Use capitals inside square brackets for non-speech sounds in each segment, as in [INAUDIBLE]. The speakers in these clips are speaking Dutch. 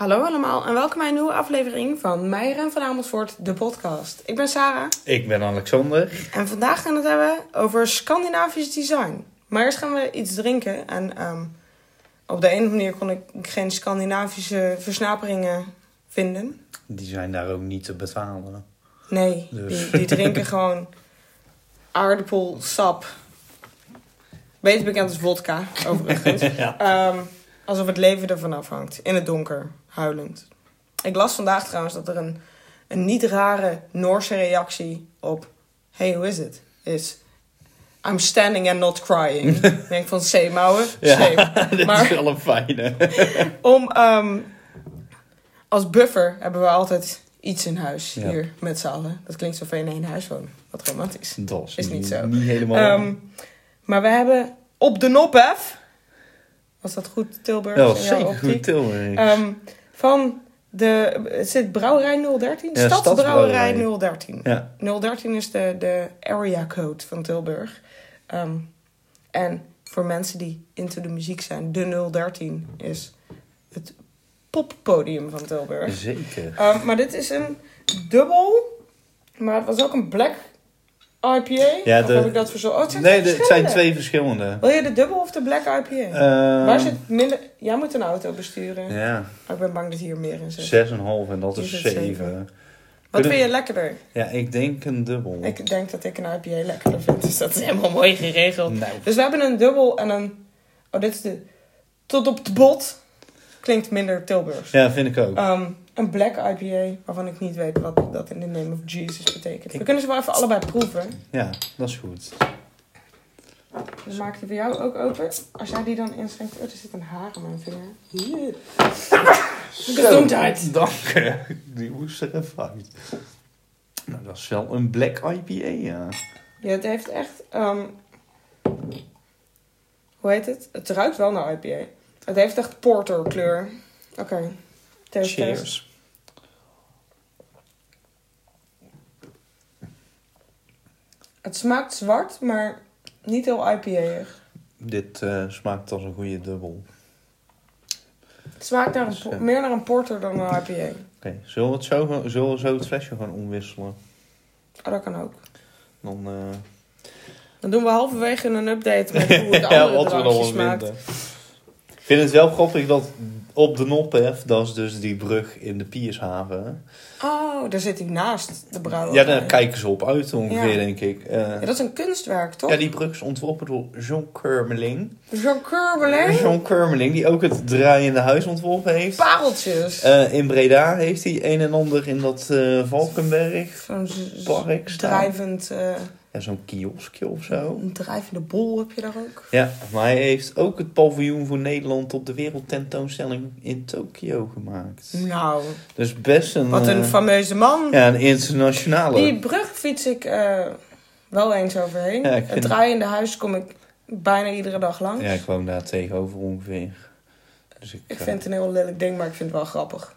Hallo allemaal en welkom bij een nieuwe aflevering van Meijer en van Amersfoort, de podcast. Ik ben Sarah Ik ben Alexander. en vandaag gaan we het hebben over Scandinavisch design. Maar eerst gaan we iets drinken en ehm, op de ene manier kon ik geen Scandinavische versnaperingen vinden. Die zijn daar ook niet te betalen. Nee, Dus. die, die drinken [LAUGHS] gewoon aardappelsap. Beter bekend als vodka, overigens. [LAUGHS] Ja. Ehm, alsof het leven ervan afhangt. In het donker, huilend. Ik las vandaag trouwens dat er een, een niet rare Noorse reactie op... Hey, hoe is het? Is... I'm standing and not crying. [LAUGHS] Ik denk van, zeemouwen, [LAUGHS] [LAUGHS] dit Maar- is wel een fijne. Om, ehm, als buffer hebben we altijd iets in huis Ja. hier met z'n allen. Dat klinkt alsof we in één huis wonen. Wat romantisch. Dat is, Is niet zo. Niet helemaal. Ehm, maar we hebben op de Nophef... Was dat goed, Tilburg? ja, zeker goed Tilburg. Ehm, van de... Zit Brouwerij 013? Ja, Stadsbrouwerij Stadsbrouwerij. 013. ja. 013 is de, de area code van Tilburg. Ehm, en voor mensen die into de muziek zijn, de 013 is het poppodium van Tilburg. Zeker. Ehm, maar dit is een dubbel, maar het was ook een black IPA. Ja, de- heb ik dat verzonnen? Oh, het Nee, de- het zijn twee verschillende. Wil je de dubbel of de black IPA? Ehm, Waar zit minder... Jij moet een auto besturen. Ja, Oh, ik ben bang dat hier meer in zit. 6,5 en dat Hier is zit 7. zeven. Wat Kunnen- vind je lekkerder? Ja, ik denk een dubbel. Ik denk dat ik een IPA lekkerder vind, dus dat is helemaal mooi geregeld. Nou, Dus we hebben een dubbel en een... Oh, dit is de... Tot op het bot. Klinkt minder Tilburgs. ja, vind ik ook. Ehm, een black IPA, waarvan ik niet weet wat dat in the name of Jesus betekent. We kunnen ze wel even allebei proeven. Ja, dat is goed. Dus maak die voor jou ook open. Als jij die dan inschenkt... Oh, er zit een haar aan mijn vinger. Hier. Gezondheid. Dank je. Die moest er even uit. Nou, dat is wel een black IPA, ja. Ja, het heeft echt... ehm, hoe heet het? Het ruikt wel naar IPA. Het heeft echt porter kleur. Oké. Test, test. Het smaakt zwart, maar niet heel IPA-ig. Dit eh, smaakt als een goede dubbel. Het smaakt naar een Dus, eh, meer naar een porter dan een IPA. Oké, zullen, we het zo, gaan- zullen we zo het flesje gaan omwisselen? Oh, dat kan ook. Dan, eh Dan doen we halverwege een update met hoe het [LAUGHS] ja, andere wat we drankje smaakt. vinden. Ik vind het wel grappig dat op de Nophef, dat is dus die brug in de Piershaven. Oh, daar zit hij naast de brouwerij. Ja, daar kijken ze op uit ongeveer, Ja. denk ik. Eh, Ja, dat is een kunstwerk, toch? ja, die brug is ontworpen door Jean Kermeling. Jean Kermeling, die ook het draaiende huis ontworpen heeft. Pareltjes. Eh, in Breda heeft hij een en ander in dat eh, Valkenberg Zo'n park staan. drijvend... Ja, zo'n kioskje of zo. een drijvende bol heb je daar ook. Ja, maar hij heeft ook het paviljoen voor Nederland op de wereldtentoonstelling in Tokio gemaakt. Nou, Dus best een, wat een eh, fameuze man. ja, een internationale. Die brug fiets ik eh, wel eens overheen. Ja, Het draaiende huis kom ik bijna iedere dag langs. Ja, ik woon daar tegenover ongeveer. Dus ik, Ik eh, vind het een heel lelijk ding, maar ik vind het wel grappig.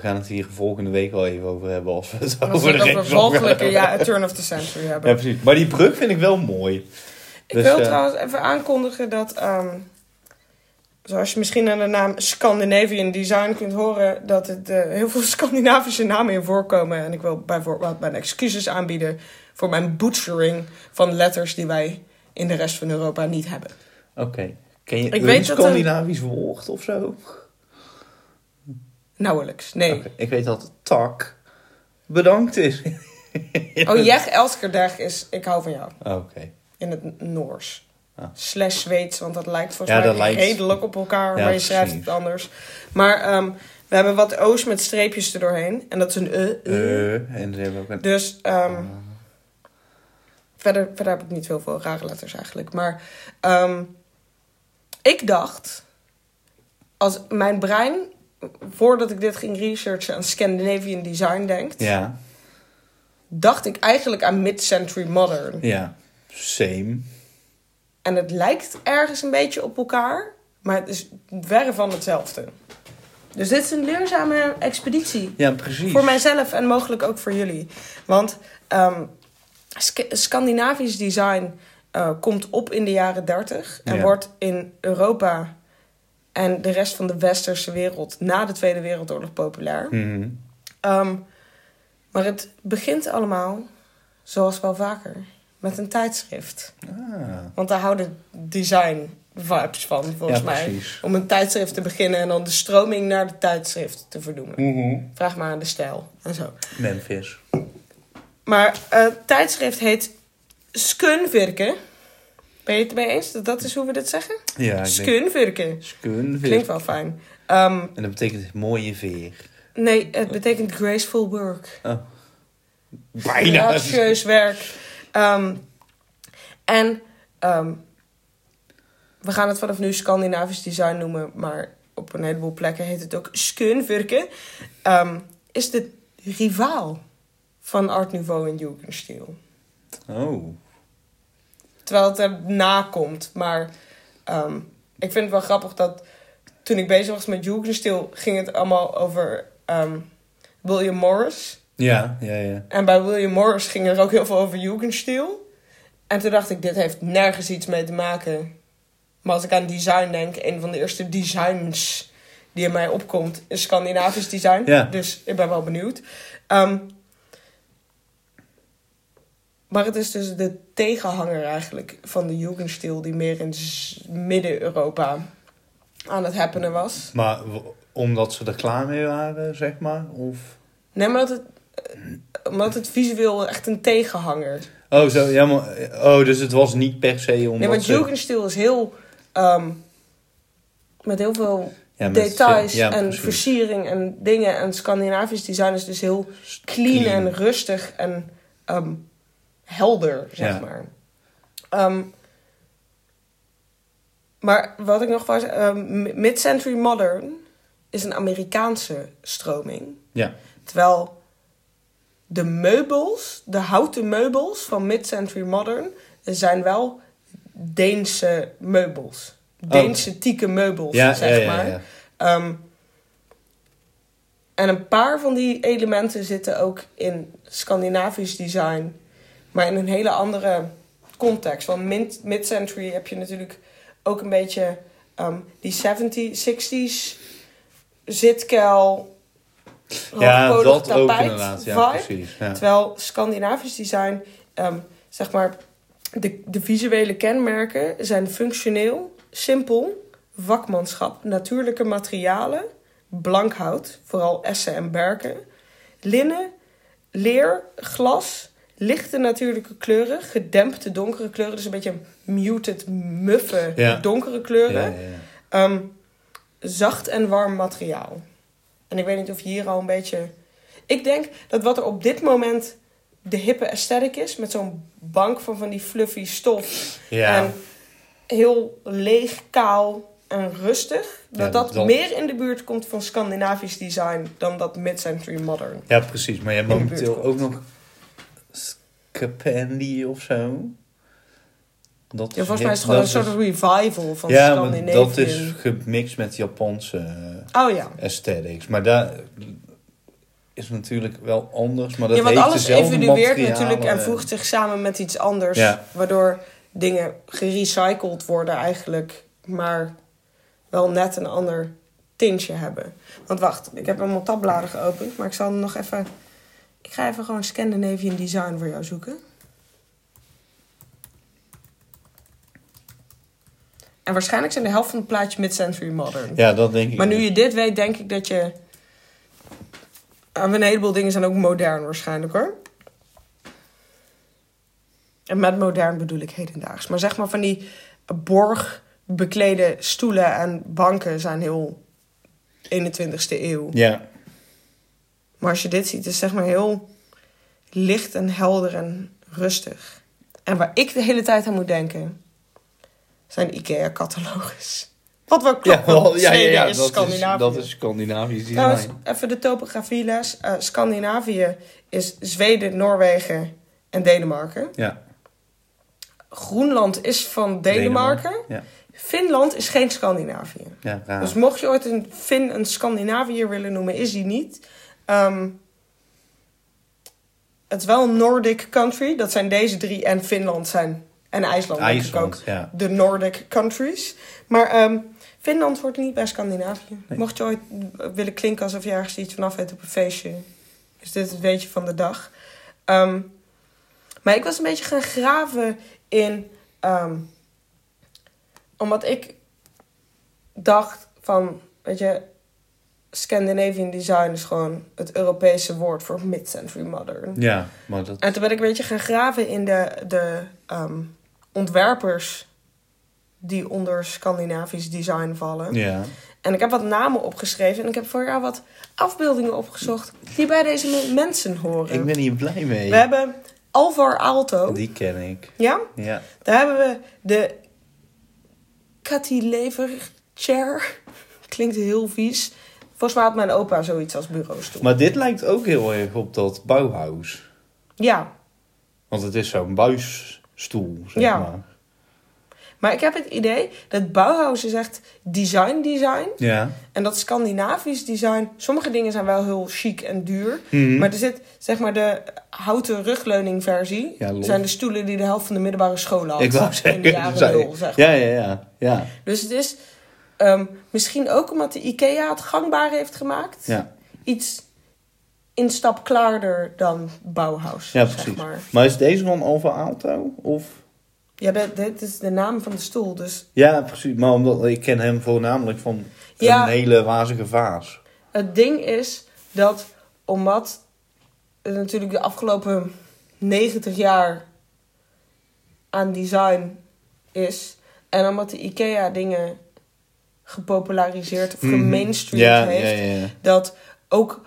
We gaan het hier volgende week wel even over hebben als we het En als we over de over ja, turn of the century [LAUGHS] hebben. Ja, precies. Maar die brug vind ik wel mooi. Ik Dus, wil eh, trouwens even aankondigen dat, ehm, zoals je misschien aan de naam Scandinavian Design kunt horen, dat het eh, heel veel [LAUGHS] Scandinavische namen in voorkomen. En ik wil bijvoorbeeld mijn excuses aanbieden voor mijn butchering van letters die wij in de rest van Europa niet hebben. Oké. Ken je Ik een Scandinavisch woord of zo? Nauwelijks, nee. Ik weet dat tak bedankt is. [LAUGHS] Oh, jeg dag is ik hou van jou. Oké. In het Noors. Ah. Slash Zweeds, want dat lijkt volgens Ja, mij lijkt- redelijk op elkaar, Ja, maar je schrijft het anders. Maar ehm, we hebben wat O's met streepjes erdoorheen. En dat is een e. Eh, en dan hebben ook een... Dus ehm, verder, verder heb ik niet heel veel rare letters eigenlijk. Maar ehm, ik dacht, als mijn brein, voordat ik dit ging researchen, aan Scandinavian design denkt, Ja, dacht ik eigenlijk aan mid-century modern. ja. Same. En het lijkt ergens een beetje op elkaar, maar het is verre van hetzelfde. Dus dit is een leerzame expeditie. Ja, precies. Voor mijzelf en mogelijk ook voor jullie. Want ehm, Scandinavisch design eh, komt op in de jaren 30 en Ja. wordt in Europa en de rest van de westerse wereld na de Tweede Wereldoorlog populair. Mhm. Ehm, maar het begint allemaal, zoals wel vaker, met een tijdschrift. Ah. Want daar houden design vibes van, volgens Ja, mij. Om een tijdschrift te beginnen en dan de stroming naar de tijdschrift te verdoemen. Mhm. Vraag maar aan de stijl en zo. Memphis. Maar eh, het tijdschrift heet Skunvirke. Het ermee eens dat dat is hoe we dit zeggen? Ja, ik denk... Skunvirke. Skun. Klinkt wel fijn. Ehm, En dat betekent mooie veer. nee, het betekent graceful work. Oh. Bijna. Gracieus werk. Ehm, en ehm, we gaan het vanaf nu Scandinavisch design noemen, maar op een heleboel plekken heet het ook Skunvirke. Ehm, is de rivaal van Art Nouveau en Jugendstil. Oh. Terwijl het er na komt. Maar ehm, ik vind het wel grappig dat toen ik bezig was met Jugendstil, ging het allemaal over ehm, William Morris. Ja, ja, ja. En bij William Morris ging er ook heel veel over Jugendstil. En toen dacht ik, dit heeft nergens iets mee te maken. Maar als ik aan design denk, een van de eerste designs die in mij opkomt, is Scandinavisch design. Ja. Dus ik ben wel benieuwd. Ehm, maar het is dus de tegenhanger eigenlijk van de Jugendstil die meer in Midden-Europa aan het happenen was. Maar omdat ze er klaar mee waren, zeg maar? Of... Nee, maar dat het, eh, omdat het visueel echt een tegenhanger Oh, zo, ja, maar... Oh, dus het was niet per se omdat Nee, want ze... Jugendstil is heel... ehm, met heel veel Ja, met details ja, en precies. versiering en dingen. En Scandinavisch design is dus heel clean, en rustig en ehm, helder, zeg Ja. maar. Ehm, maar wat ik nog was... ehm, Mid-century modern is een Amerikaanse stroming. Ja. Terwijl de meubels, de houten meubels van mid-century modern, zijn wel Deense meubels. Deense tieke meubels, Oh. Ja, zeg ja, ja, maar. Ehm, en een paar van die elementen zitten ook in Scandinavisch design, maar in een hele andere context. Want mid- mid-century heb je natuurlijk ook een beetje ehm, die 70s, 60s zitkel, Ja, dat ook tapijt inderdaad. Ja, vibe. precies. Ja. Terwijl Scandinavisch design, ehm, zeg maar, de, de visuele kenmerken zijn functioneel, simpel, vakmanschap, natuurlijke materialen, blank hout, vooral essen en berken, linnen, leer, glas, lichte natuurlijke kleuren, gedempte donkere kleuren, dus een beetje muted, muffe, Ja. donkere kleuren. Ja, ja, ja. Ehm, zacht en warm materiaal. En ik weet niet of je hier al een beetje. Ik denk dat wat er op dit moment de hippe aesthetic is, met zo'n bank van van die fluffy stof. Ja. En heel leeg, kaal en rustig. Dat Ja, dat, dat- meer in de buurt komt van Scandinavisch design dan dat mid-century modern. ja, precies. Maar je hebt momenteel ook nog Scapendi of zo. Dat Ja, volgens mij is het gewoon een soort revival van Ja, Scandinavië. dat is gemixt met Japanse Oh ja. aesthetics. Maar daar is natuurlijk wel anders. Maar dat ja, want heeft alles evolueert natuurlijk en voegt zich samen met iets anders. Ja. Waardoor dingen gerecycled worden eigenlijk, maar wel net een ander tintje hebben. Want wacht, ik heb allemaal tabbladen geopend, maar ik zal nog even... Ik ga even gewoon Scandinavian design voor jou zoeken. En waarschijnlijk zijn de helft van het plaatje mid-century modern. Ja, dat denk ik. Maar nu je dit weet, denk ik dat je... Ah, Een heleboel dingen zijn ook modern waarschijnlijk hoor. En met modern bedoel ik hedendaags. Maar zeg maar van die borgbeklede stoelen en banken zijn heel 21ste eeuw. Ja, Maar als je dit ziet, is zeg maar heel licht en helder en rustig. En waar ik de hele tijd aan moet denken, zijn IKEA-catalogus. Wat wel klopt, ja, wel, ja, ja, is dat, Scandinavië. is, dat is Scandinavisch. Trouwens, even de topografieles. Eh, Scandinavië is Zweden, Noorwegen en Denemarken. ja, Groenland is van Denemarken. Ja, Finland is geen Scandinavië. ja raar. Dus mocht je ooit een Fin een Scandinaviër willen noemen, is die niet. Ehm, het is wel een Nordic country. Dat zijn deze drie. En Finland zijn. En IJsland, ook. IJsland, ja. De Nordic countries. Maar ehm, Finland hoort niet bij Scandinavië. Nee. Mocht je ooit willen klinken alsof je ergens iets vanaf weet op een feestje, is dit het weetje van de dag. Ehm, maar ik was een beetje gaan graven in. ehm, omdat ik dacht van, weet je, Scandinavian design is gewoon het Europese woord voor mid-century modern. Ja, maar dat... En toen ben ik een beetje gaan graven in de, de ehm, ontwerpers die onder Scandinavisch design vallen. Ja. En ik heb wat namen opgeschreven en ik heb voor jou wat afbeeldingen opgezocht die bij deze me- mensen horen. Ik ben hier blij mee. We hebben Alvar Aalto. Die ken ik. Ja? Ja. Daar hebben we de Cantilever chair. [LAUGHS] Klinkt heel vies. Volgens mij had mijn opa zoiets als bureaustoel. Maar dit lijkt ook heel erg op dat Bauhaus. Ja, Want het is zo'n buisstoel, zeg Ja. maar. maar ik heb het idee dat Bauhaus is echt design design. Ja. En dat Scandinavisch design, sommige dingen zijn wel heel chic en duur. Mhm. Maar er zit, zeg maar, de houten rugleuning versie. Ja, zijn de stoelen die de helft van de middelbare scholen had. Ik wou in de zeggen, jaren nul, zeg maar. ja, ja, ja, ja, Dus het is ehm, misschien ook omdat de IKEA het gangbaar heeft gemaakt. ja. Iets in stap klaarder dan Bauhaus, Ja, zeg precies. maar. Maar is deze van Alfa Alto? Of? Ja, dit, dit is de naam van de stoel. Dus Ja, precies. Maar omdat ik ken hem voornamelijk van Ja. een hele wazige vaas. Het ding is dat omdat er natuurlijk de afgelopen 90 jaar aan design is. En omdat de IKEA dingen gepopulariseerd of Mhm. gemainstreamd Ja, heeft. ja, ja. Dat ook...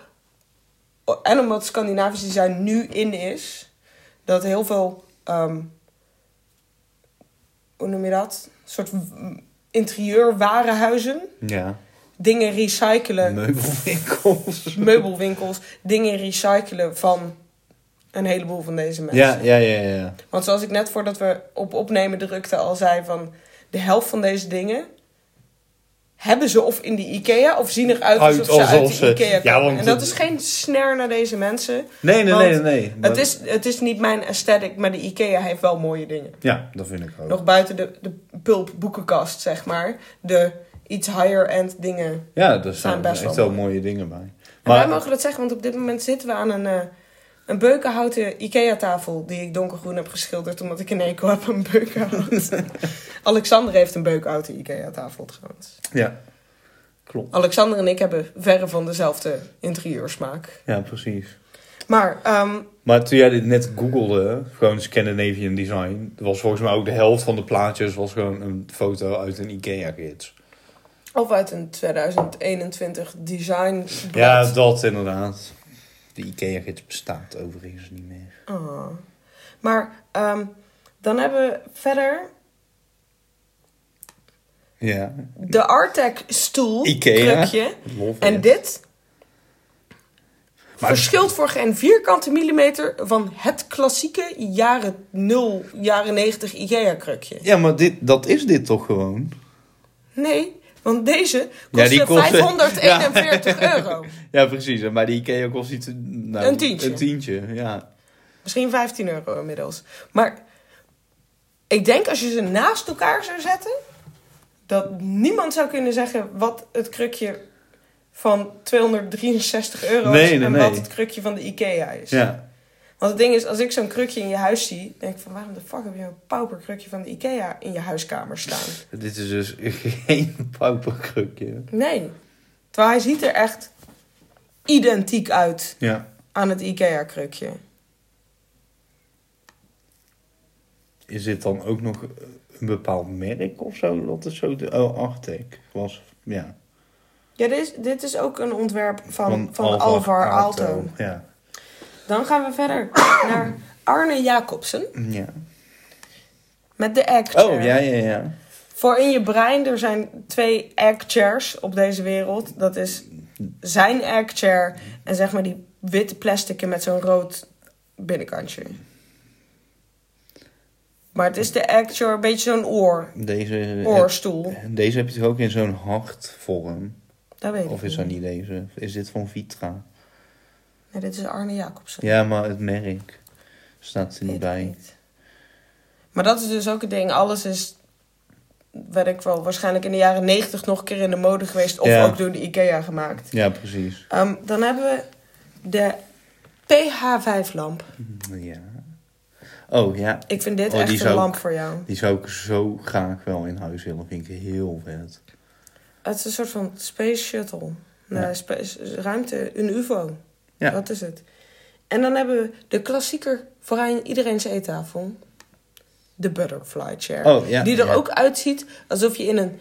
En omdat Scandinavisch design nu in is. Dat heel veel... ehm, hoe noem je dat? Een soort interieurwarenhuizen. Ja. Dingen recyclen Meubelwinkels. [LAUGHS] meubelwinkels dingen recyclen van een heleboel van deze mensen. Ja, ja, ja, ja. Want zoals ik net voordat we op opnemen drukte al zei van de helft van deze dingen hebben ze of in de IKEA of zien eruit Uit alsof ze uit de IKEA Ja, komen. want en dat is geen snare naar deze mensen. Nee, nee, nee, nee. nee. Maar- Het is, het is niet mijn aesthetic, maar de IKEA heeft wel mooie dingen. Ja, dat vind ik ook. Nog buiten de, de pulp boekenkast, zeg maar. De iets higher-end dingen. ja, er Zijn staan best echt wel mooie dingen bij. En wij Maar, mogen dat zeggen, want op dit moment zitten we aan een, eh, een beukenhouten IKEA-tafel... die ik donkergroen heb geschilderd, omdat ik een eco heb aan beukenhout. [LAUGHS] Alexander heeft een beukenhouten IKEA-tafel trouwens. ja, klopt. Alexander en ik hebben verre van dezelfde interieursmaak. Ja, precies. Maar, ehm, Maar toen jij dit net googelde, gewoon Scandinavian Design, was volgens mij ook de helft van de plaatjes was gewoon een foto uit een IKEA-gids. of uit een 2021 design Ja, dat inderdaad. De IKEA-gids bestaat overigens niet meer. Oh. Maar ehm, dan hebben we verder Ja, de Artec stoel, Ikea. En it. dit Maar- verschilt voor geen vierkante millimeter van het klassieke jaren 0, jaren 90 IKEA-krukje. Ja, maar dit, dat is dit toch gewoon? Nee, want deze Ja, kost die kost- 541 [LAUGHS] euro. Ja, precies. Maar die IKEA kost iets... Nou, Een tientje. Een tientje, ja. Misschien 15 euro inmiddels. Maar ik denk als je ze naast elkaar zou zetten, dat niemand zou kunnen zeggen wat het krukje van 263 euro Nee, is nee, en nee. wat het krukje van de IKEA is. Ja, Want het ding is, als ik zo'n krukje in je huis zie, denk ik van waarom de fuck heb je een pauperkrukje van de IKEA in je huiskamer staan? [LAUGHS] dit is dus [LAUGHS] geen pauperkrukje. Nee. Terwijl hij ziet er echt identiek uit Ja. aan het IKEA-krukje. Is dit dan ook nog een bepaald merk of zo? Dat is zo de... Oh, Arctic was... Ja. Ja, dit is, dit is ook een ontwerp van, van, Alvar Alvar Aalto. Aalto. Ja. Dan gaan we verder [COUGHS] naar Arne Jacobsen ja. met de chair. Oh, ja, ja, ja. Voor in je brein, er zijn twee egg chairs op deze wereld. Dat is zijn egg chair en zeg maar die witte plastic met zo'n rood binnenkantje. Maar het is de egg chair, een beetje zo'n oor, Deze, oorstoel. deze heb je toch ook in zo'n hartvorm? Dat weet ik Of is dat niet deze? Is dit van Vitra? Nee, dit is Arne Jacobsen. Ja, maar het merk staat er niet bij. niet. Maar dat is dus ook het ding. Alles is weet ik wel, waarschijnlijk in de jaren 90 nog een keer in de mode geweest. Of Ja. ook door de IKEA gemaakt. Ja, precies. Ehm, dan hebben we de PH5-lamp. Ja. Oh ja, Ik vind dit Oh, echt een lamp voor jou. die zou ik zo graag wel in huis willen. Vind ik heel vet. Het is een soort van space shuttle. Nee, Ja. space, ruimte, een UFO. Ja. Dat is het. En dan hebben we de klassieker voor aan iedereen's eettafel. De butterfly chair. Oh ja. die er ja. ook uitziet alsof je in een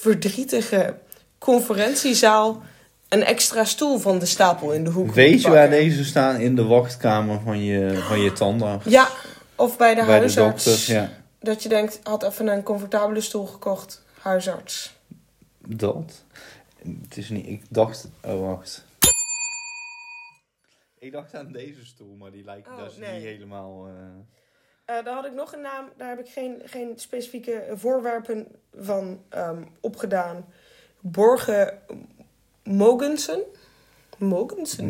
verdrietige conferentiezaal een extra stoel van de stapel in de hoek Weet je waar deze staan? In de wachtkamer van je, van je tandarts. Ja, of bij de Bij de huisarts. dokter, ja. Dat je denkt, had even een comfortabele stoel gekocht. Huisarts. Dat. Het is niet... Ik dacht... Oh, wacht. Ik dacht aan deze stoel, maar die lijkt Oh, nee. niet helemaal... Eh daar had ik nog een naam, daar heb ik geen, geen specifieke voorwerpen van ehm, opgedaan. Borgen Mogensen. Mogensen?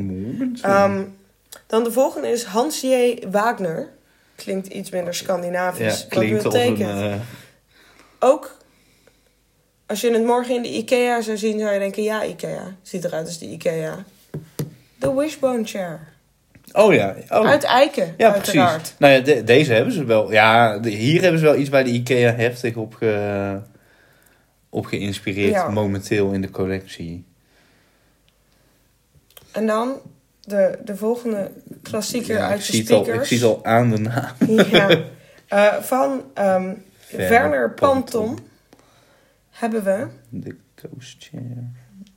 Ehm, dan de volgende is Hans J. Wagner. Klinkt iets minder Scandinavisch. ja, klinkt een... eh, Ook, als je het morgen in de IKEA zou zien, zou je denken... Ja, IKEA. Ziet eruit als de IKEA. De Wishbone Chair. Oh ja. Oh. Uit Eiken, ja, uiteraard. precies. Nou ja, de- deze hebben ze wel. Ja, de- hier hebben ze wel iets bij de IKEA heftig op, ge, op geïnspireerd. Ja. Momenteel in de collectie. En dan de, de volgende klassieker Ja, uit ik, de zie het al, speakers. ik zie het al aan de naam. [LAUGHS] Ja. [LAUGHS] Eh, van ehm, Werner Werner Panton. Panton hebben we De Ghost Chair.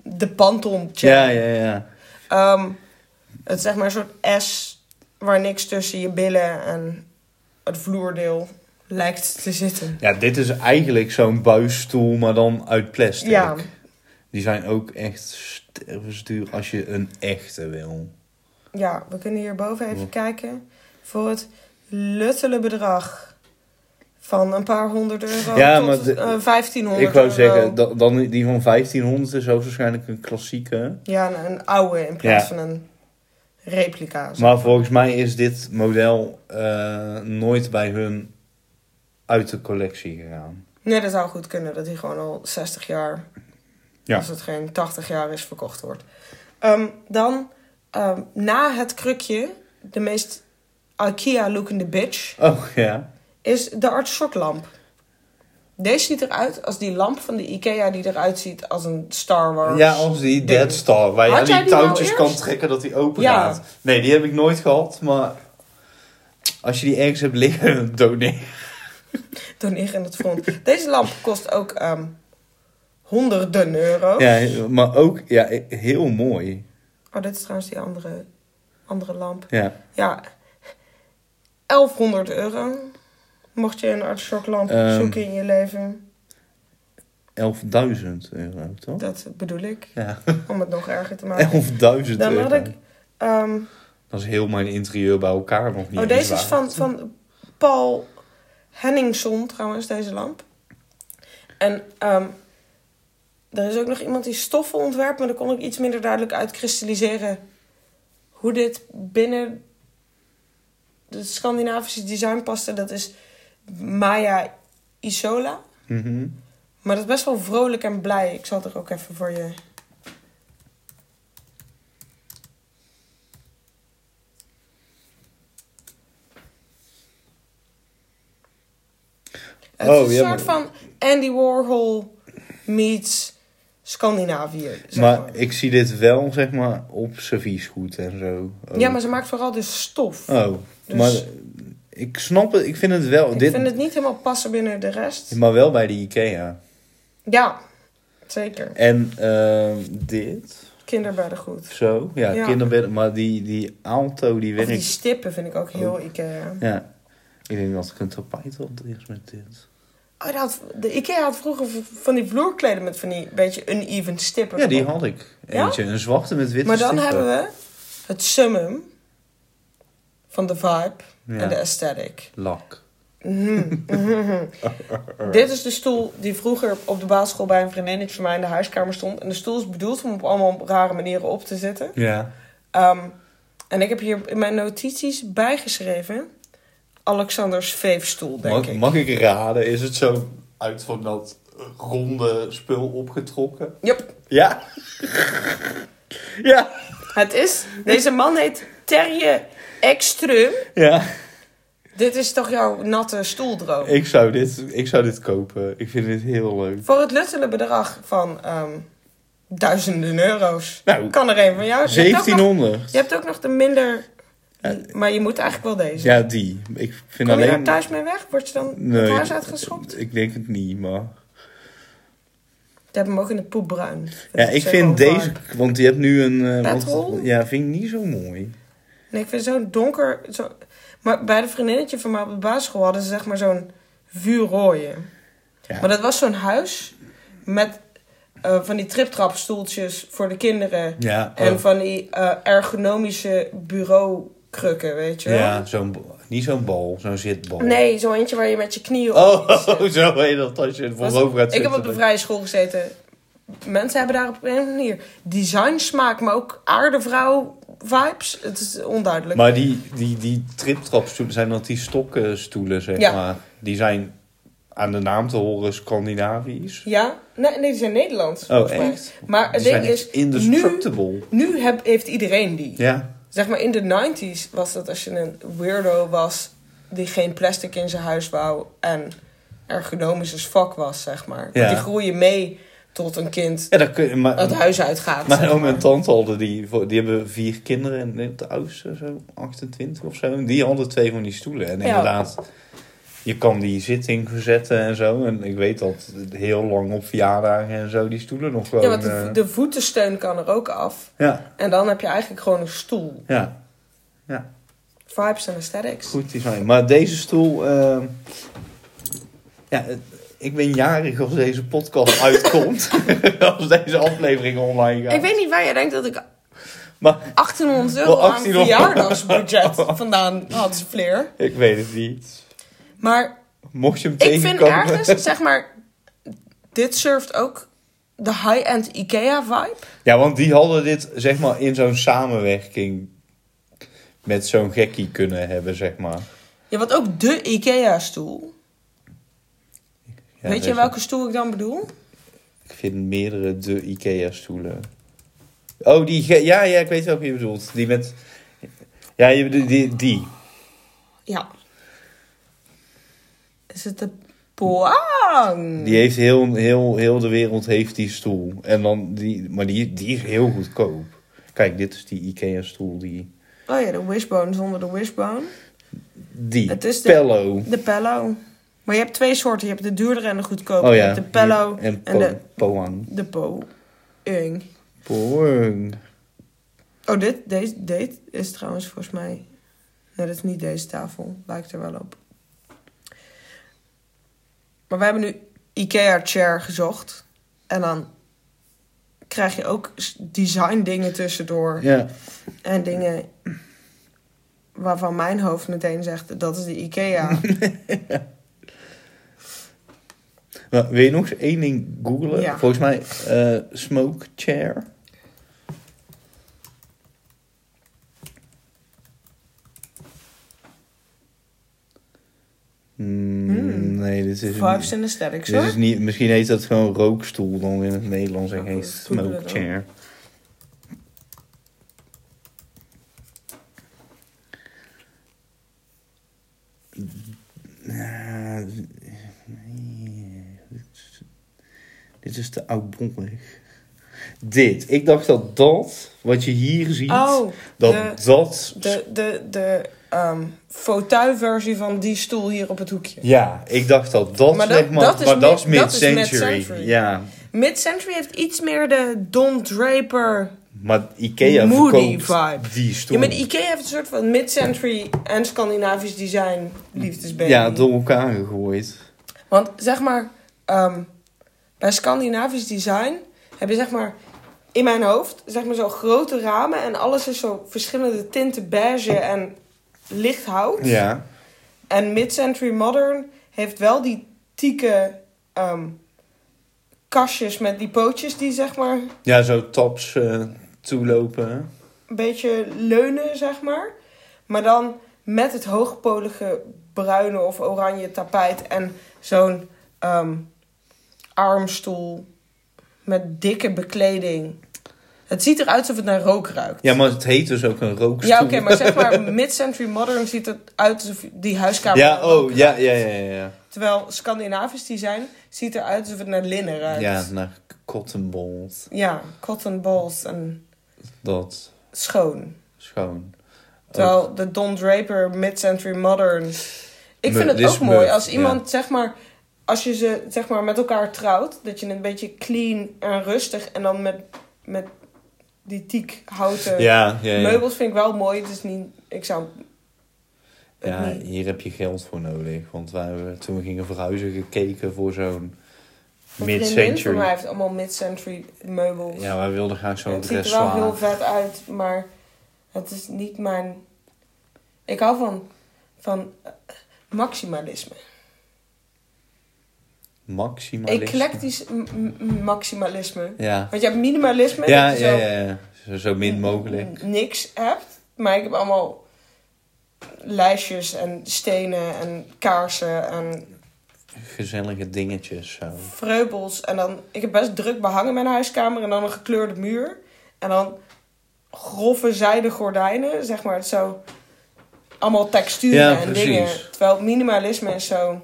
de Panton chair. Ja, ja, ja. Ehm, het is zeg maar een soort S waar niks tussen je billen en het vloerdeel lijkt te zitten. Ja, dit is eigenlijk zo'n buisstoel, maar dan uit plastic. Ja, Die zijn ook echt stervensduur als je een echte wil. ja, we kunnen hierboven even kijken. Voor het luttele bedrag van een paar honderd euro Ja, tot maar de- eh, 1500 Ik wou euro. zeggen, da- dan die van 1500 is waarschijnlijk een klassieke. Ja, een, een oude in plaats Ja. van een replica. Maar volgens mij is dit model eh, nooit bij hun uit de collectie gegaan. Nee, dat zou goed kunnen dat hij gewoon al 60 jaar, Ja. als het geen 80 jaar is, verkocht wordt. Ehm, dan, ehm, na het krukje, de meest IKEA-lookende bitch, Oh ja. Is de artichoklamp. Deze ziet eruit als die lamp van de IKEA die eruit ziet als een Star Wars. Ja, als die ding. Dead Star, waar je aan die die nou touwtjes kan trekken dat die open Ja. gaat. Nee, die heb ik nooit gehad, maar als je die ergens hebt liggen, [LAUGHS] doneer. Doneer in het front. Deze lamp kost ook ehm, honderden euro. Ja, maar ook ja, heel mooi. Oh, dit is trouwens die andere, andere lamp. Ja. Ja, 1100 euro. Mocht je een artichoklamp Ehm. zoeken in je leven. 11.000 euro, toch? Dat bedoel ik. Ja, Om het nog erger te maken. 11.000 Dan euro. had ik... ehm, Dat is heel mijn interieur bij elkaar nog niet oh, deze is van, van Paul Henningson trouwens, deze lamp. En ehm, er is ook nog iemand die stoffen ontwerpt, maar daar kon ik iets minder duidelijk uitkristalliseren hoe dit binnen het Scandinavische design paste. Dat is Maya Isola. Mhm. Maar dat is best wel vrolijk en blij. Ik zal het er ook even voor je. Het Oh, is een ja, soort maar- van Andy Warhol meets Scandinavië. zeg Maar maar. ik zie dit wel, zeg maar, op serviesgoed en zo. Oh. Ja, maar ze maakt vooral dus stof. Oh, Dus- maar ik snap het, ik vind het wel. ik dit, vind het niet helemaal passen binnen de rest. Maar wel bij de IKEA. Ja, zeker. En ehm, dit, Kinderbeddengoed. zo, ja, Ja. Maar die, die Alto, die werkt... die stippen vind ik ook heel Ikea. Ja, ik denk dat ik een tapijt had eerst met dit. Oh, dat de Ikea had vroeger van die vloerkleden met van die beetje uneven stippen. Ja, die had ik. Ja? Eentje, een zwarte met witte Maar dan stippen. hebben we het summum van de vibe Ja. en de aesthetic. Lak. Mhm. [LAUGHS] Dit is de stoel die vroeger op de basisschool bij een vriendinnetje van mij in de huiskamer stond. En de stoel is bedoeld om op allemaal rare manieren op te zitten. Ja. Ehm, en ik heb hier in mijn notities bijgeschreven... Alexanders veefstoel, denk Mag, ik. mag ik raden? Is het zo uit van dat ronde spul opgetrokken. Yep. Ja. [LAUGHS] ja. Het is... Deze man heet Terje Ekström. Ja. Dit is toch jouw natte stoeldroom? Ik zou, dit, ik zou dit kopen. Ik vind dit heel leuk. Voor het luttele bedrag van ehm, duizenden euro's. Nou, Kan er een van jou? Je hebt nog- 1700. Je hebt ook nog de minder... Ja. Maar je moet eigenlijk wel deze. Ja, die. Ik vind Kom je alleen... daar thuis mee weg? Word je dan Nee, het huis uitgeschopt? Ik denk het niet, maar... Ik heb hem ook in het poepbruin. Ja, ik vind deze... Want die hebt nu een... eh, ja, vind ik niet zo mooi. Nee, ik vind zo'n donker... Zo... Maar bij de vriendinnetje van mij op de basisschool hadden ze zeg maar zo'n vuurrooie. Ja. Maar dat was zo'n huis met eh, van die triptrapstoeltjes voor de kinderen. Ja, En oh. van die eh, ergonomische bureaukrukken, weet je wel? ja zo'n... Niet zo'n bal, zo'n zitbal. Nee, zo eentje waar je met je knieën op Oh, zit. [LAUGHS] zo heet dat als je voorover gaat Ik zitten. heb op de vrije school gezeten. Mensen hebben daar op een of andere manier design smaak, maar ook aardevrouw vibes. Het is onduidelijk. Maar die, die, die triptrapstoelen zijn dat die stokkenstoelen, zeg Ja. maar. Die zijn aan de naam te horen Scandinavisch. Ja? Nee, nee, die zijn Nederlands. Oh, volgens mij. echt? Maar het ding is, nu, nu heb, heeft iedereen die. Ja. Zeg maar in de 90s was dat als je een weirdo was die geen plastic in zijn huis wou en ergonomisch als fuck was, zeg maar. Ja. Die groeien mee tot een kind Ja, dat kun je... Maar, het huis uitgaat. Mijn oom en tante hadden die, die hebben vier kinderen en de oudste zo 28 of zo. En die hadden twee van die stoelen. En Ja. inderdaad, je kan die zitting verzetten en zo. En ik weet dat heel lang op verjaardagen en zo die stoelen nog gewoon... Ja, want de, eh, de voetensteun kan er ook af. ja, En dan heb je eigenlijk gewoon een stoel. ja, Vibes en aesthetics. goed design. Maar deze stoel... eh, ja, ik ben jarig als deze podcast [LAUGHS] uitkomt. [LAUGHS] als deze aflevering online gaat. Ik weet niet waar je denkt dat ik Maar 1800 euro aan 1800. verjaardagsbudget [LAUGHS] vandaan had, Fleer. ik weet het niet. Maar Mocht je hem ik vind tegenkomen... ergens, zeg maar, dit surft ook de high-end IKEA-vibe. Ja, want die hadden dit zeg maar in zo'n samenwerking met zo'n gekkie kunnen hebben, zeg maar. Ja, wat ook de IKEA-stoel. Ja, Weet je welke stoel ik dan bedoel? Ik vind meerdere de Ikea-stoelen. Oh, die... Ja, ja, ik weet welke je bedoelt. Die met... Ja, je bedoelt die. die. Ja. Is het de Poang? Die heeft heel, heel, heel de wereld heeft die stoel. En dan die... Maar die, die is heel goedkoop. Kijk, dit is die Ikea-stoel. Die... Oh ja, de wishbone zonder de wishbone. Die. Het is de- Pello. De Pello. Maar je hebt twee soorten. Je hebt de duurdere en de goedkope. Oh Je ja. hebt de Pello En, en po de, Poang. de Poang. Poang. Oh, dit, deze, deze is trouwens volgens mij... Nee, dat is niet deze tafel. Lijkt er wel op. Maar we hebben nu Ikea chair gezocht. En dan krijg je ook design dingen tussendoor. Ja. En dingen waarvan mijn hoofd meteen zegt... dat is de Ikea. [LAUGHS] Maar wil je nog eens één ding googlen? Ja. Volgens mij eh, smoke chair. Hmm, Hmm. Nee, dit is, Vibes en aesthetics, dit is hoor. niet... Misschien heet dat gewoon rookstoel dan in het Nederlands en geen smoke chair. Ja, nee, dit is- Dit is te oudbollig. Dit. Ik dacht dat dat, wat je hier ziet, Oh, dat de- dat... de, de, de fauteuilversie van die stoel hier op het hoekje. Ja, ik dacht dat dat, Maar dat- maar, dat is maar mid- dat is mid-century. mid-century. ja, Mid-century heeft iets meer de Don Draper... maar Ikea Moody verkoopt vibe. die stoel. Ja, maar Ikea heeft een soort van mid-century en Scandinavisch design liefdesbaby. Ja, door elkaar gegooid. Want zeg maar, ehm, bij Scandinavisch design heb je zeg maar in mijn hoofd zeg maar zo grote ramen en alles is zo verschillende tinten beige en licht hout. Ja. En mid-century modern heeft wel die tieke ehm, kastjes met die pootjes die zeg maar Ja, zo tops eh, toelopen. een beetje leunen, zeg maar. Maar dan met het hoogpolige bruine of oranje tapijt en zo'n ehm, armstoel met dikke bekleding. Het ziet eruit alsof het naar rook ruikt. Ja, maar het heet dus ook een rookstoel. Ja, oké, maar zeg maar [LAUGHS] mid-century modern ziet het uit alsof die huiskamer Ja, oh, ja, ja, ja, ja, ja. Terwijl Scandinavisch design ziet eruit alsof het naar linnen ruikt. Ja, naar cotton balls. Ja, cotton balls en Dat, schoon. schoon. Terwijl de Don Draper mid-century modern. Ik vind het ook mooi als iemand, zeg maar, als je ze zeg maar met elkaar trouwt, dat je een beetje clean en rustig en dan met, met die tiek houten Ja, ja, ja. meubels vind ik wel mooi. Het is niet, ik zou Ja, niet. hier heb je geld voor nodig. Want wij hebben toen we gingen verhuizen gekeken voor zo'n mid-century. mij heeft allemaal mid-century meubels. Ja, wij wilden graag zo'n het ziet er wel heel vet uit, maar het is niet mijn. Ik hou van, van maximalisme. Maximalisme. Eclectisch maximalisme. Ja. Want je hebt minimalisme, Ja, dat je ja, zo ja, ja. Zo, zo min mogelijk. niks hebt. Maar ik heb allemaal lijstjes en stenen en kaarsen en Gezellige dingetjes zo. vreubels. En dan, ik heb best druk behangen in mijn huiskamer en dan een gekleurde muur. En dan grove zijden gordijnen, zeg maar. Het zo allemaal texturen Ja, en precies. dingen. Terwijl minimalisme is zo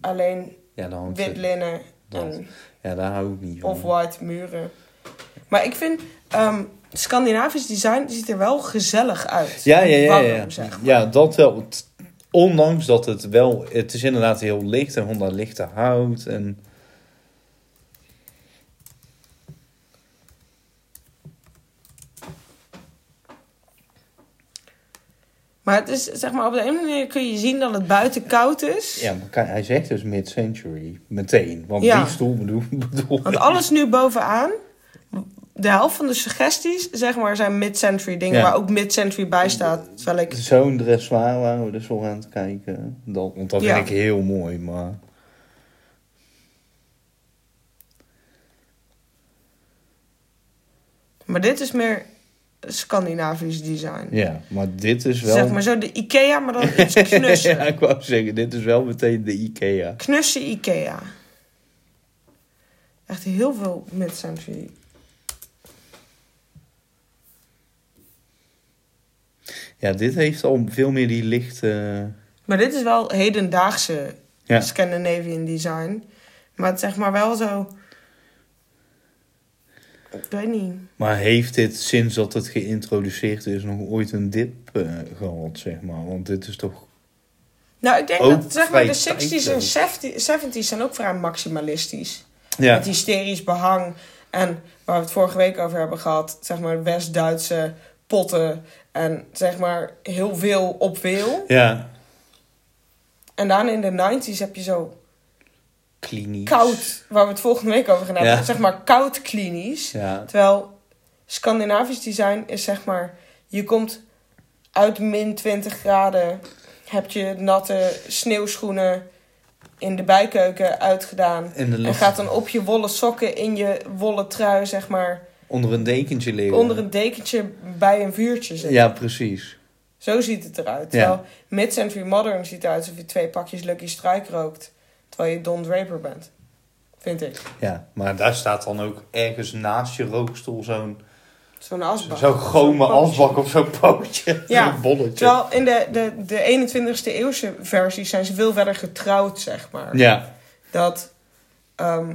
alleen Ja, dan wit linnen en Ja, daar hou ik niet van. off-white muren. Maar ik vind ehm, Scandinavisch design ziet er wel gezellig uit. Ja, ja, ja. Ja. zeg maar. Ja, dat wel. Ondanks dat het wel... Het is inderdaad heel licht en dat lichte hout. En Maar het is, zeg maar, op de ene manier kun je zien dat het buiten koud is. ja, maar hij zegt dus mid-century. Meteen. Want Ja. die stoel bedoel, bedoel Want alles nu bovenaan, de helft van de suggesties, zeg maar, zijn mid-century dingen Ja. waar ook mid-century bij staat. Terwijl ik, Zo'n dressoir waren we dus wel aan het kijken. Dat, want dat Ja. vind ik heel mooi, maar... maar dit is meer Scandinavisch design. Ja, maar dit is wel... Zeg maar zo de Ikea, maar dan [LAUGHS] iets knussen. ja, ik wou zeggen, dit is wel meteen de Ikea. Knusse Ikea. Echt heel veel mid-century. Ja, dit heeft al veel meer die lichte... Maar dit is wel hedendaagse Ja. Scandinavian design. Maar het zeg maar wel zo... Ik weet niet. Maar heeft dit sinds dat het geïntroduceerd is nog ooit een dip eh, gehad, zeg maar? Want dit is toch... Nou, ik denk dat zeg maar, de vrij 60s en tijdloos. 70 70's zijn ook vrij maximalistisch. Ja, Met hysterisch behang. En waar we het vorige week over hebben gehad, zeg maar West-Duitse potten. En zeg maar heel veel op veel. ja. En dan in de 90s heb je zo klinisch. koud, waar we het volgende week over gaan hebben. Ja. Zeg maar koud klinisch. Ja, Terwijl Scandinavisch design is zeg maar, je komt uit min 20 graden, heb je natte sneeuwschoenen in de bijkeuken uitgedaan. en de En lucht gaat dan op je wollen sokken in je wollen trui, zeg maar, onder een dekentje liggen. onder een dekentje bij een vuurtje zitten. Ja, precies. Zo ziet het eruit. Ja. Terwijl mid-century modern ziet eruit alsof je twee pakjes Lucky Strike rookt. Terwijl je Don Draper bent. Vind ik. Ja, maar daar staat dan ook ergens naast je rookstoel zo'n Zo'n asbak. zo'n pootje. asbak of zo'n pootje. [LAUGHS] Ja, Zo'n bolletje. Terwijl in de, de, de 21ste eeuwse versies zijn ze veel verder getrouwd, zeg maar. Ja, Dat ehm,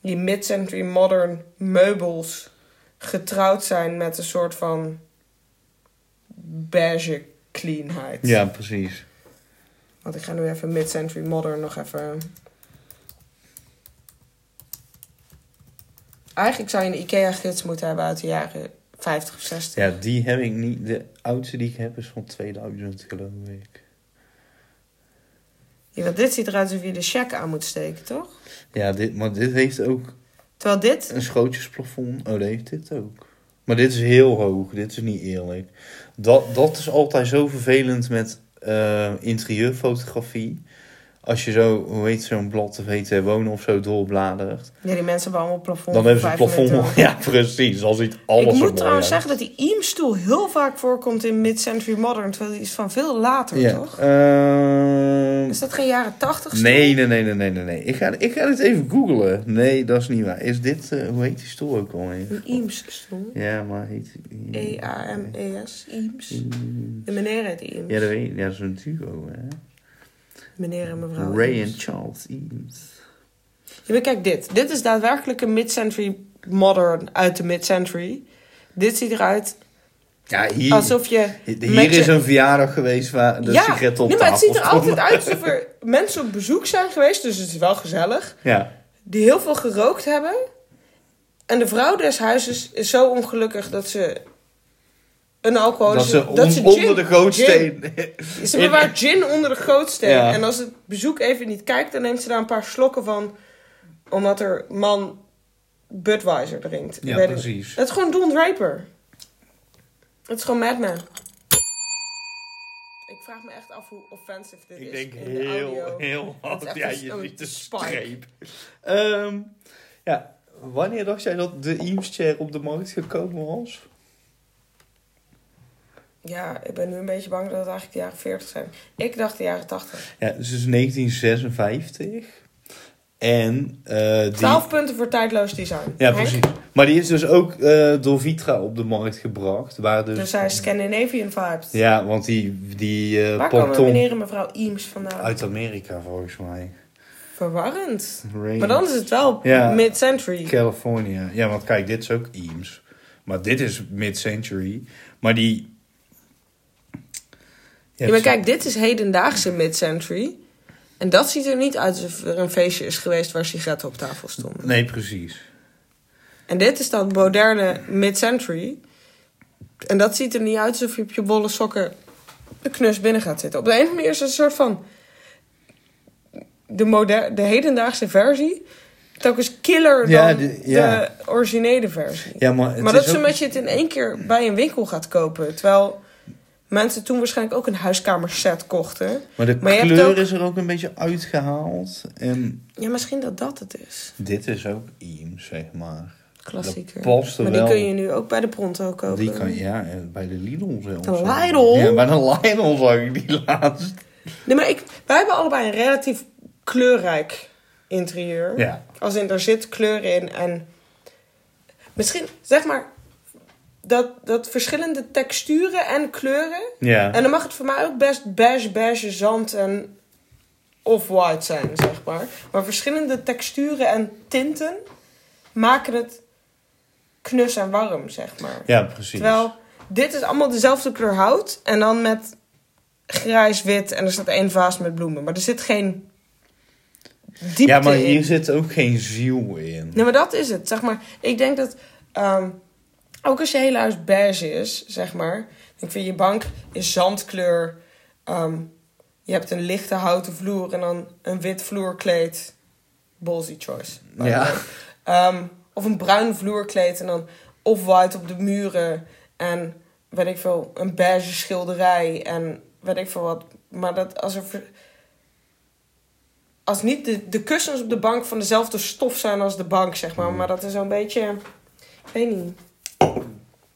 die mid-century modern meubels getrouwd zijn met een soort van beige cleanheid. ja, precies. Want ik ga nu even mid-century modern nog even... Eigenlijk zou je een IKEA-gids moeten hebben uit de jaren 50 of 60. Ja, die heb ik niet. De oudste die ik heb is van 2000, geloof ik. Ja, want dit ziet eruit alsof je de check aan moet steken, toch? Ja, dit, maar dit heeft ook Terwijl dit... een schootjesplafond. Oh, dat heeft dit ook. Maar dit is heel hoog. Dit is niet eerlijk. Dat, dat is altijd zo vervelend met interieurfotografie. Als je zo, hoe heet zo'n blad of heet wonen of zo doorbladert. Ja, die mensen hebben allemaal plafond. Dan hebben ze het vijf plafond. meter. [LAUGHS] Ja, precies. Dan ziet alles Ik moet mooi trouwens uit. zeggen dat die Eames-stoel heel vaak voorkomt in mid-century modern. Terwijl die is van veel later, Ja. toch? ehm, Is dat geen jaren tachtig nee, nee, nee, nee, nee, nee, nee. Ik ga, ik ga het even googlen. Nee, dat is niet waar. Is dit, eh, hoe heet die stoel ook alweer? Een Eames-stoel. Ja, maar heet... E E-A-M-E-S. Eames. De meneer heet Eames. Ja, dat weet ik. Ja, dat is een duo, hè? Meneer en mevrouw Ray en. Charles Eames. Ja, maar kijk dit. Dit is daadwerkelijk een mid-century modern uit de mid-century. Dit ziet eruit Ja, hier, alsof je... hier is een verjaardag geweest waar de sigaretten op nee, maar het ziet er altijd uit alsof er [LAUGHS] mensen op bezoek zijn geweest. Dus het is wel gezellig. Ja, Die heel veel gerookt hebben. En de vrouw des huizes is zo ongelukkig dat ze een alcoholische... dat ze, on- gin- onder de gootsteen... gin- Ze bewaart gin onder de gootsteen. Ja. En als het bezoek even niet kijkt, dan neemt ze daar een paar slokken van. Omdat er man Budweiser drinkt. Ik Ja, precies. Het is gewoon Don Draper. Het is gewoon Madman. Ik vraag me echt af hoe offensive dit Ik is denk in de heel, audio. [LAUGHS] heel hard. Ja, een- je ziet de streep. Ehm, ja, wanneer dacht jij dat de Eames chair op de markt gekomen was? Ja, ik ben nu een beetje bang dat het eigenlijk de jaren 40 zijn. Ik dacht de jaren 80. Ja, dus het is 1956. En eh die... 12 punten voor tijdloos design. Ja, Henk? precies. Maar die is dus ook eh, door Vitra op de markt gebracht. Waar dus... Dus hij is Scandinavian vibes. Ja, want die, die eh Waar komen ponton meneer en mevrouw Eames vandaan? uit Amerika volgens mij. Verwarrend. Rain. Maar dan is het wel Ja. mid-century. California. Ja, want kijk, dit is ook Eames. Maar dit is mid-century. Maar die... Ja, maar kijk, dit is hedendaagse mid-century. En dat ziet er niet uit alsof er een feestje is geweest waar sigaretten op tafel stonden. Nee, precies. En dit is dan moderne mid-century. En dat ziet er niet uit alsof je op je bolle sokken de knus binnen gaat zitten. Op de een of andere manier is het een soort van... De, moder de hedendaagse versie... telkens killer dan de- ja. de originele versie. Ja, maar maar dat is ook- omdat je het in één keer bij een winkel gaat kopen. Terwijl mensen toen waarschijnlijk ook een huiskamerset kochten. Maar de Maar kleur ook- is er ook een beetje uitgehaald. En Ja, misschien dat dat het is. dit is ook Eames, zeg maar. Klassieker. Dat past er maar die wel. kun je nu ook bij de Pronto kopen. Die kan, ja, eh, bij de Lidl zelfs. De Lidl? Ja, bij de Lidl zag ik die laatst. Nee, maar ik, wij hebben allebei een relatief kleurrijk interieur. Ja. Als in, er zit kleur in en... Misschien, zeg maar... Dat, dat verschillende texturen en kleuren... Ja. En dan mag het voor mij ook best beige, beige, zand en off-white zijn, zeg maar. Maar verschillende texturen en tinten maken het knus en warm, zeg maar. ja, precies. Terwijl dit is allemaal dezelfde kleur hout en dan met grijs-wit en er staat één vaas met bloemen. Maar er zit geen diepte ja, maar in. hier zit ook geen ziel in. Nee, maar dat is het. Zeg maar, ik denk dat ehm, ook als je hele huis beige is, zeg maar. Ik vind je bank is zandkleur. ehm, je hebt een lichte houten vloer en dan een wit vloerkleed. Ballsy choice. Ja. Ehm, of een bruin vloerkleed en dan off-white op de muren. En weet ik veel, een beige schilderij en weet ik veel wat. Maar dat als er. Als niet de, de kussens op de bank van dezelfde stof zijn als de bank, zeg maar. Maar dat is zo'n beetje. Ik weet niet.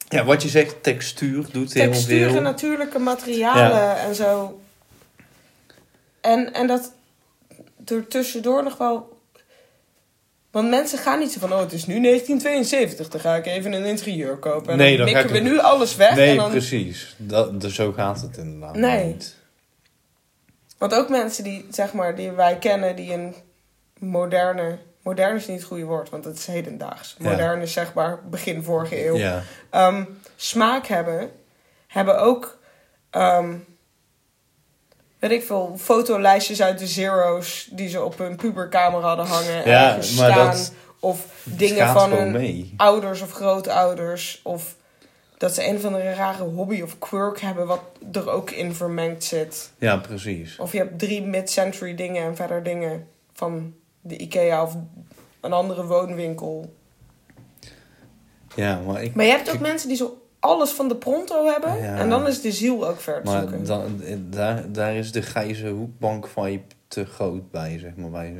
Ja, wat je zegt, textuur doet heel Texturen, veel. natuurlijke materialen en zo. En, en dat er tussendoor nog wel. Want mensen gaan niet zo van, oh, het is nu 1972, dan ga ik even een interieur kopen. En Nee, dan dan mikken ik- we nu alles weg. Nee, en dan, precies. Dat, dus zo gaat het inderdaad Nee. niet. Want ook mensen die, zeg maar, die wij kennen, die een moderne... Modern is niet het goede woord, want het is hedendaags. Modern is zeg maar begin vorige eeuw. Ehm, smaak hebben, hebben ook, ehm, weet ik veel, fotolijstjes uit de zero's die ze op hun puberkamer hadden hangen. Ja, maar staan. dat of dingen van hun mee. ouders of grootouders. Of dat ze een of andere rare hobby of quirk hebben wat er ook in vermengd zit. Ja, precies. Of je hebt drie mid-century dingen en verder dingen van de Ikea of een andere woonwinkel. Ja, maar ik... Maar je hebt ook mensen die zo alles van de pronto hebben. Ja. En dan is de ziel ook ver te Maar zoeken. dan, daar, daar is de grijze hoekbank vibe te groot bij, zeg maar. Bij,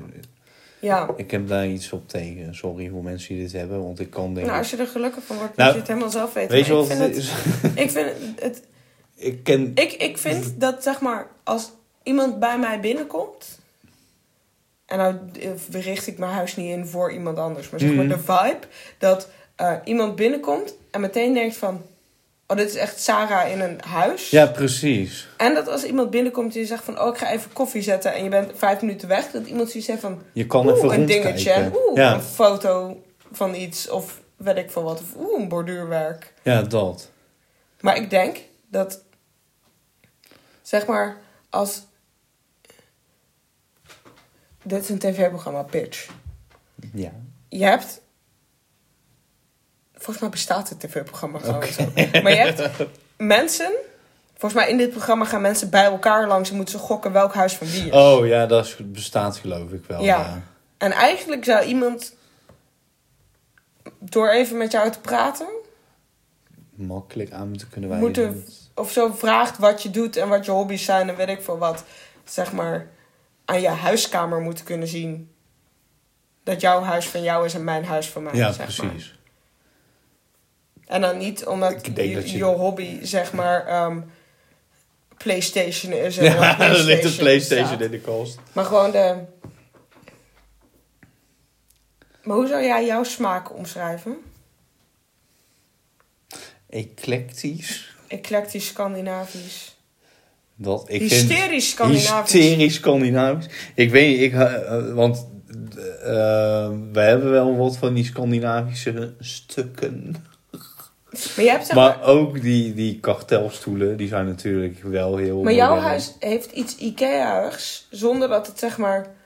Ja. ik heb daar iets op tegen. Sorry voor mensen die dit hebben, want ik kan denken... Nou, als je er gelukkig van wordt, Nou, moet je het helemaal zelf weten. weet je wat ik het is? het, ik vind het, [LAUGHS] ik ken... ik, ik vind dat zeg maar, als iemand bij mij binnenkomt. En nou eh, richt ik mijn huis niet in voor iemand anders. Maar zeg maar Mhm. de vibe dat eh, iemand binnenkomt en meteen denkt van... Oh, dit is echt Sarah in een huis. Ja, precies. En dat als iemand binnenkomt en je zegt van... Oh, ik ga even koffie zetten en je bent vijf minuten weg. Dat iemand zoiets heeft van... Je kan Oeh, even een dingetje. Oeh, Ja, een foto van iets. Of weet ik veel wat. Of oeh, een borduurwerk. ja, dat. Maar ik denk dat... Zeg maar, als... Dit is een tv-programma, Pitch. Ja. Je hebt... Volgens mij bestaat het tv-programma gewoon zo. Maar je hebt mensen... Volgens mij in dit programma gaan mensen bij elkaar langs... en moeten ze gokken welk huis van wie is. Oh ja, dat bestaat geloof ik wel. Ja. Ja. En eigenlijk zou iemand... Door even met jou te praten... Makkelijk aan moeten kunnen wijzen. Moeten- of zo vraagt wat je doet en wat je hobby's zijn en weet ik veel wat, zeg maar, aan je huiskamer moeten kunnen zien. Dat jouw huis van jou is en mijn huis van mij. Ja, zeg maar. precies. En dan niet omdat je, je- je hobby, zeg maar, ehm, PlayStation is. En [LAUGHS] Ja, er ligt een PlayStation in de kast. Maar gewoon de. Maar hoe zou jij jouw smaak omschrijven? Eclectisch. Eclectisch Scandinavisch. Dat, ik vind Hysterisch Scandinavisch. Hysterisch Scandinavisch. Ik weet niet, ik, eh, want eh, we hebben wel wat van die Scandinavische stukken. Maar jij hebt zeg maar. Maar ook die, die kartelstoelen, die zijn natuurlijk wel heel... Maar jouw huis heeft iets IKEA-igs, zonder dat het zeg maar...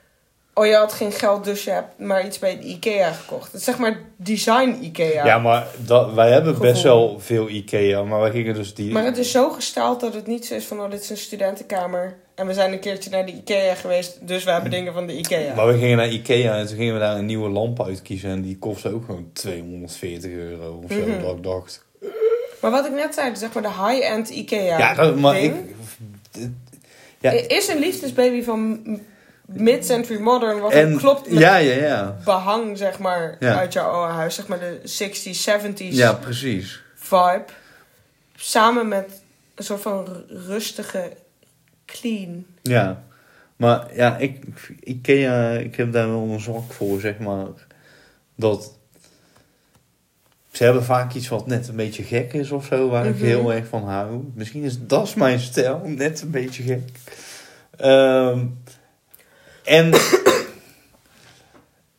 Oh, je had geen geld, dus je hebt maar iets bij de IKEA gekocht. Het is zeg maar design IKEA. Ja, maar dat, wij hebben best wel veel Ikea, maar wij gingen dus die... Maar het is zo gesteld dat het niet zo is van... Oh, dit is een studentenkamer. En we zijn een keertje naar de IKEA geweest, dus we hebben dingen van de IKEA. Maar we gingen naar Ikea en toen gingen we daar een nieuwe lamp uitkiezen en die kostte ook gewoon 240 euro of zo, Mhm. dat ik dacht... Maar wat ik net zei, zeg maar de high-end IKEA Ja, dat, maar ding, ik... Ja. Is een liefdesbaby van mid-century modern, wat En, klopt met ja, ja, ja. behang, zeg maar, Ja. uit jouw oude huis. Zeg maar de 60s, 70s Ja, precies. vibe. Samen met een soort van ru- rustige clean. Ja. Maar ja, ik, Ikea, ik heb daar wel een zwak voor, zeg maar. Dat... Ze hebben vaak iets wat net een beetje gek is of zo, waar ik Mhm. heel erg van hou. Misschien is dat mijn stijl, net een beetje gek. Ehm, en [COUGHS]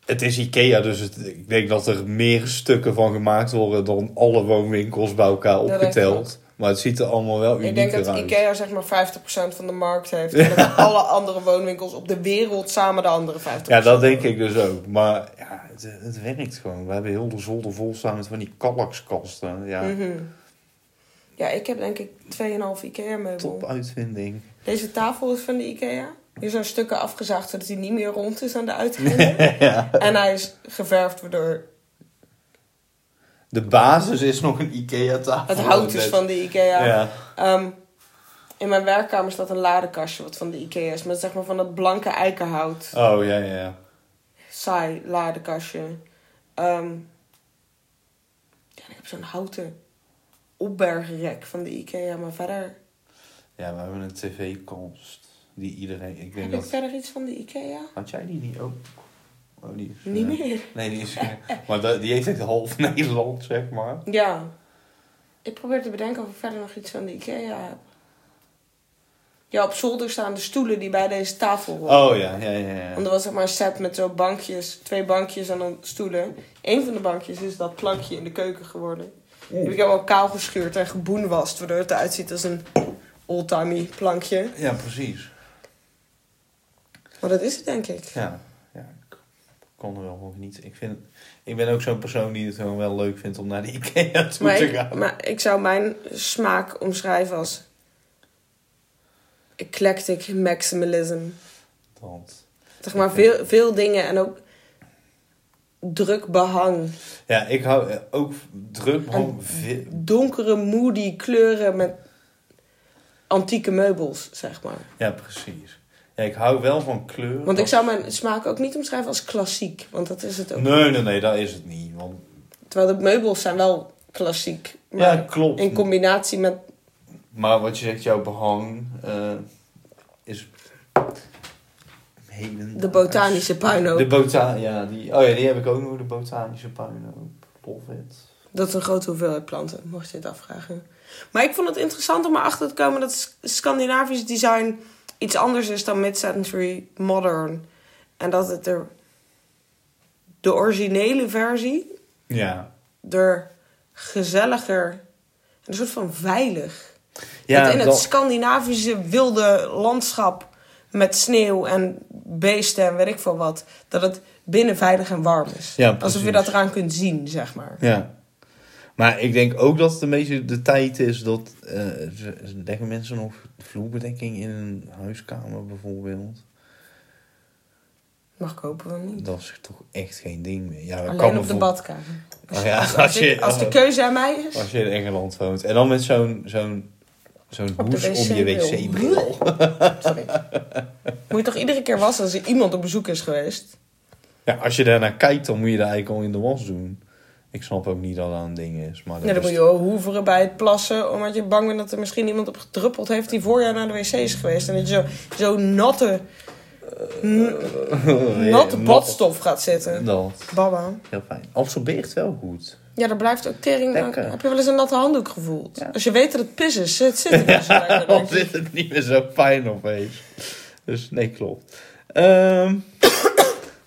het is Ikea, dus het, ik denk dat er meer stukken van gemaakt worden dan alle woonwinkels bij elkaar opgeteld. Maar het ziet er allemaal wel Ik denk dat uit. IKEA zeg maar 50% van de markt heeft. En dat [LAUGHS] alle andere woonwinkels op de wereld samen de andere 50%. Ja, dat denk ik dus ook. Maar ja, het, het werkt gewoon. We hebben heel de zolder vol staan met van die kalkskasten. Ja, Mhm. Ja, ik heb denk ik 2,5 IKEA meubel. top uitvinding. Deze tafel is van de IKEA. Hier zijn stukken afgezaagd zodat hij niet meer rond is aan de uiteinden. [LAUGHS] ja. En hij is geverfd waardoor De basis is nog een Ikea-tafel. het hout is van de IKEA. Ja. Ehm, in mijn werkkamer staat een ladekastje wat van de IKEA is. Met zeg maar van dat blanke eikenhout. Oh, ja, ja, ja. Saai ladekastje. Ehm, ja, ik heb zo'n houten opbergrek van de IKEA. Maar verder... Ja, we hebben een tv-kast. Die iedereen... Ik denk Heb ik dat... verder iets van de IKEA? Had jij die niet ook? Oh, die is... Niet eh, meer. Nee, die is... [LAUGHS] maar dat- die heeft echt half [LAUGHS] Nederland, zeg maar. Ja. Ik probeer te bedenken of ik verder nog iets van de IKEA heb. Ja, op zolder staan de stoelen die bij deze tafel horen. Oh, ja, ja, ja. ja. Want er was zeg maar een set met zo bankjes, twee bankjes en dan stoelen. Eén van de bankjes is dat plankje in de keuken geworden. Die heb ik helemaal kaal geschuurd en geboenwast, waardoor het eruit ziet als een oldtimey plankje. Ja, precies. Maar dat is het denk ik. Ja, ja ik kon er wel van genieten. Ik, vind, ik ben ook zo'n persoon die het gewoon wel leuk vindt om naar de Ikea toe Maar te ik, gaan. maar ik zou mijn smaak omschrijven als eclectic maximalism. Zeg maar veel, veel dingen en ook druk behang. ja, ik hou ook druk ve- Donkere, moody kleuren met antieke meubels, zeg maar. Ja, precies. Ja, ik hou wel van kleur. Want ik zou mijn smaak ook niet omschrijven als klassiek. Want dat is het ook. Nee, nee, nee, dat is het niet. Want... Terwijl de meubels zijn wel klassiek. Maar Ja, klopt. in combinatie met... Maar wat je zegt, jouw behang eh, is... Heden. De botanische puinhoop. De bota ja, die, oh ja, die heb ik ook nog, de botanische puinhoop. Love it. Dat is een grote hoeveelheid planten, mocht je het afvragen. Maar ik vond het interessant om erachter te komen dat Scandinavisch design iets anders is dan mid-century modern. En dat het er de originele versie Ja. er gezelliger en een soort van veilig. Ja, dat in het dat- Scandinavische wilde landschap met sneeuw en beesten en weet ik veel wat, dat het binnen veilig en warm is. Ja, Alsof je dat eraan kunt zien, zeg maar. Ja. Maar ik denk ook dat het een beetje de tijd is dat... ze leggen mensen nog vloerbedekking in een huiskamer bijvoorbeeld. Mag ik hopen wel niet. Dat is toch echt geen ding meer. Ja, Alleen kan op de badkamer. Oh ja, Als, [LAUGHS] als, als, je, als de keuze aan mij is. als je in Engeland woont. En dan met zo'n zo'n zo'n hoes om je wc-bril. wc-bril. [LAUGHS] Sorry. Moet je toch iedere keer wassen als er iemand op bezoek is geweest? Ja, als je daarnaar kijkt, dan moet je dat eigenlijk al in de was doen. Ik snap ook niet dat dat een ding is. Maar dat Ja, dan moet je wel hoeveren bij het plassen. Omdat je bang bent dat er misschien iemand op gedruppeld heeft die voor jou naar de wc is geweest. En dat je zo, zo natte, [LAUGHS] natte badstof gaat zitten. Dat, Baba. heel fijn. Absorbeert wel goed. Ja, daar blijft ook tering. Lekker. Heb je wel eens een natte handdoek gevoeld? Ja. Als je weet dat het pis is, zit, zit het [LAUGHS] zo lekker. Dan zit het niet meer zo fijn opeens. Dus nee, klopt. Ehm,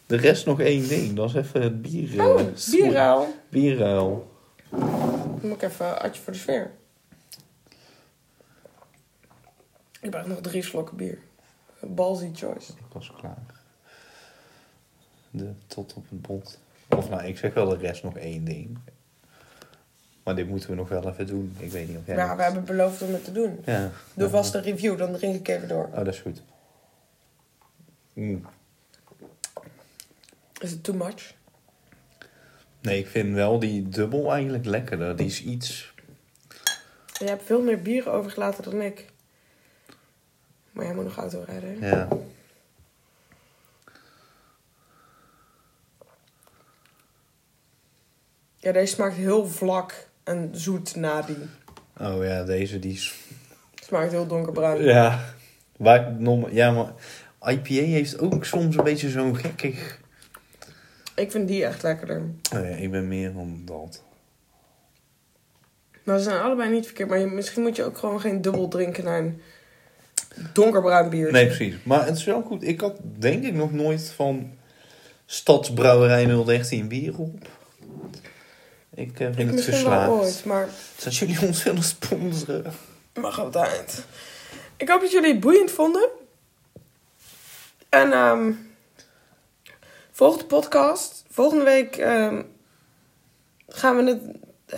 de rest nog één ding. Dat is even het bier. Oh, bierruil. Bierruil. Dan moet ik even atje voor de sfeer. Ik heb nog drie slokken bier. Ballsy choice. Ik was klaar. De tot op het bot. Of nou, ik zeg wel de rest nog één ding. Maar dit moeten we nog wel even doen. Ik weet niet of jij... Ja, dat- we hebben beloofd om het te doen. Ja. Doe vast een review, dan drink ik even door. Oh, dat is goed. Mm. Is het too much? Nee, ik vind wel die dubbel eigenlijk lekkerder. Die is iets... Je hebt veel meer bier overgelaten dan ik. Maar jij moet nog auto rijden. Ja. Ja, deze smaakt heel vlak en zoet na die. Oh ja, deze die is... Smaakt heel donkerbruin. Ja. Waar, ja, maar IPA heeft ook soms een beetje zo'n gekkig... Ik vind die echt lekkerder. Oh ja, ik ben meer van dat. Maar ze zijn allebei niet verkeerd. Maar je- misschien moet je ook gewoon geen dubbel drinken naar een donkerbruin bier. Nee, precies. Maar het is wel goed. Ik had denk ik nog nooit van Stadsbrouwerij 013 bier op. Ik eh, vind het Misschien geslaagd. wel ooit, maar Dat jullie ons willen sponsoren. mag altijd. Ik hoop dat jullie het boeiend vonden. En ehm volgende podcast. Volgende week ehm, gaan we het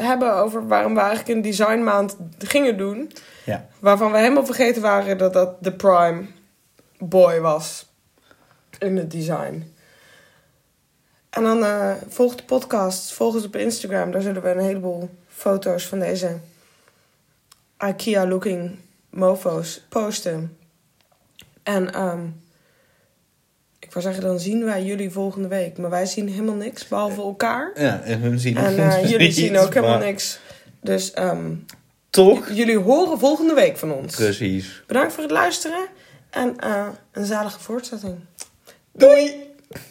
hebben over waarom we eigenlijk een designmaand gingen doen. Ja. Waarvan we helemaal vergeten waren dat dat de prime boy was. In het design. En dan eh volg de podcast. Volg ons op Instagram. Daar zullen we een heleboel foto's van deze IKEA-looking mofo's posten. En ehm ik wou zeggen, dan zien wij jullie volgende week. Maar wij zien helemaal niks, behalve elkaar. Ja, en hun zien En eh, jullie niet, zien ook helemaal [LAUGHS] maar niks. Dus ehm, Toch? jullie horen volgende week van ons. Precies. Bedankt voor het luisteren en eh, een zalige voortzetting. Doei!